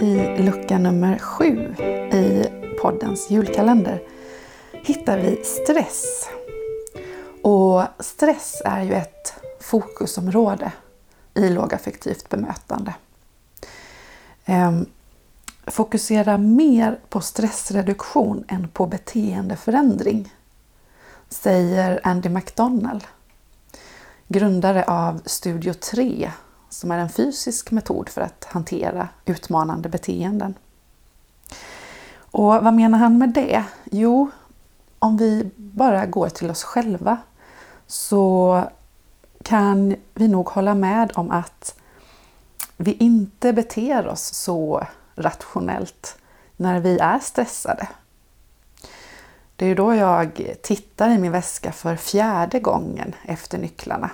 I lucka nummer sju i poddens julkalender hittar vi stress. Och stress är ju ett fokusområde i lågaffektivt bemötande. Ehm, fokusera mer på stressreduktion än på beteendeförändring, säger Andy McDonald, grundare av Studio 3 som är en fysisk metod för att hantera utmanande beteenden. Och vad menar han med det? Jo, om vi bara går till oss själva så kan vi nog hålla med om att vi inte beter oss så rationellt när vi är stressade. Det är då jag tittar i min väska för fjärde gången efter nycklarna.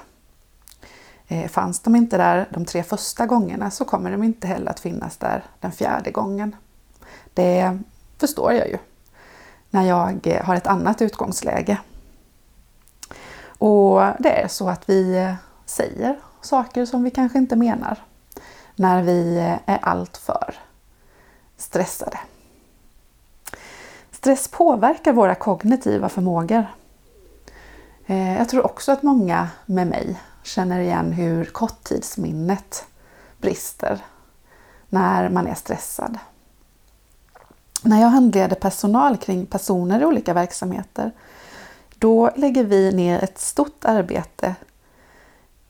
Eh, fanns de inte där de tre första gångerna så kommer de inte heller att finnas där den fjärde gången. Det förstår jag ju när jag eh, har ett annat utgångsläge. Och det är så att vi eh, säger saker som vi kanske inte menar när vi eh, är alltför stressade. Stress påverkar våra kognitiva förmågor. Jag tror också att många med mig känner igen hur korttidsminnet brister när man är stressad. När jag handleder personal kring personer i olika verksamheter då lägger vi ner ett stort arbete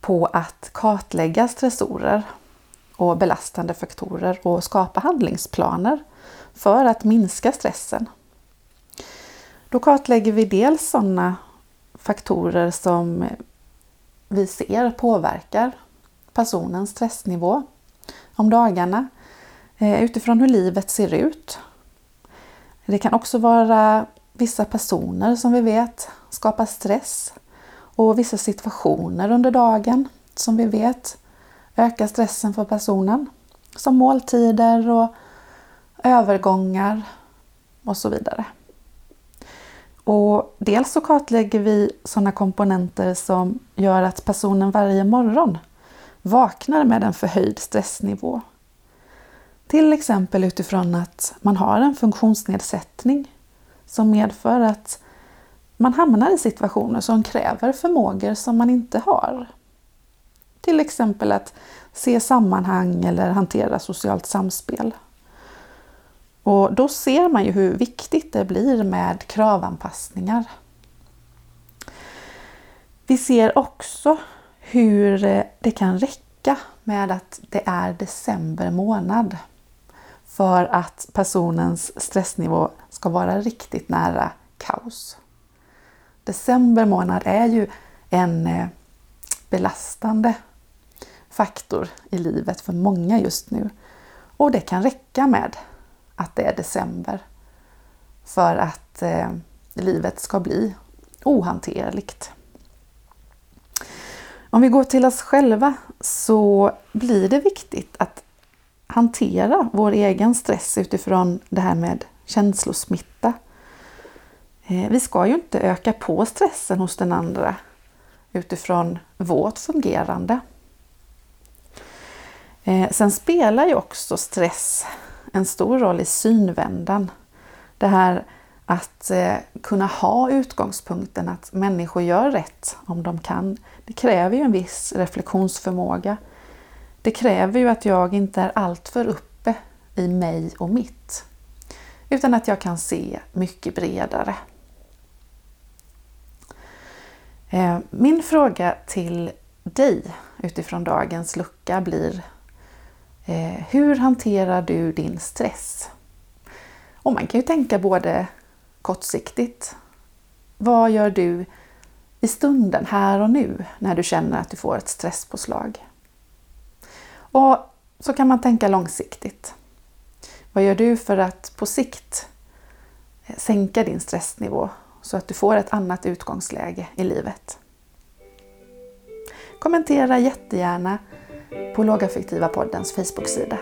på att kartlägga stressorer och belastande faktorer och skapa handlingsplaner för att minska stressen. Då kartlägger vi dels sådana faktorer som vi ser påverkar personens stressnivå om dagarna eh, utifrån hur livet ser ut. Det kan också vara vissa personer som vi vet skapar stress och vissa situationer under dagen som vi vet ökar stressen för personen. Som måltider och övergångar och så vidare. Och dels så kartlägger vi sådana komponenter som gör att personen varje morgon vaknar med en förhöjd stressnivå. Till exempel utifrån att man har en funktionsnedsättning som medför att man hamnar i situationer som kräver förmågor som man inte har. Till exempel att se sammanhang eller hantera socialt samspel. Och då ser man ju hur viktigt det blir med kravanpassningar. Vi ser också hur eh, det kan räcka med att det är december månad för att personens stressnivå ska vara riktigt nära kaos. December månad är ju en eh, belastande faktor i livet för många just nu. Och det kan räcka med att det är december för att eh, livet ska bli ohanterligt. Om vi går till oss själva så blir det viktigt att hantera vår egen stress utifrån det här med känslosmitta. Eh, vi ska ju inte öka på stressen hos den andra utifrån vårt fungerande. Eh, sen spelar ju också stress en stor roll i synvändan. Det här att eh, kunna ha utgångspunkten att människor gör rätt om de kan. Det kräver ju en viss reflektionsförmåga. Det kräver ju att jag inte är alltför uppe i mig och mitt. Utan att jag kan se mycket bredare. Eh, min fråga till dig utifrån dagens lucka blir Eh, hur hanterar du din stress? Och man kan ju tänka både kortsiktigt. Vad gör du i stunden, här och nu, när du känner att du får ett stresspåslag? Och så kan man tänka långsiktigt. Vad gör du för att på sikt eh, sänka din stressnivå så att du får ett annat utgångsläge i livet? Kommentera jättegärna på Lågaffektiva poddens Facebook-sida.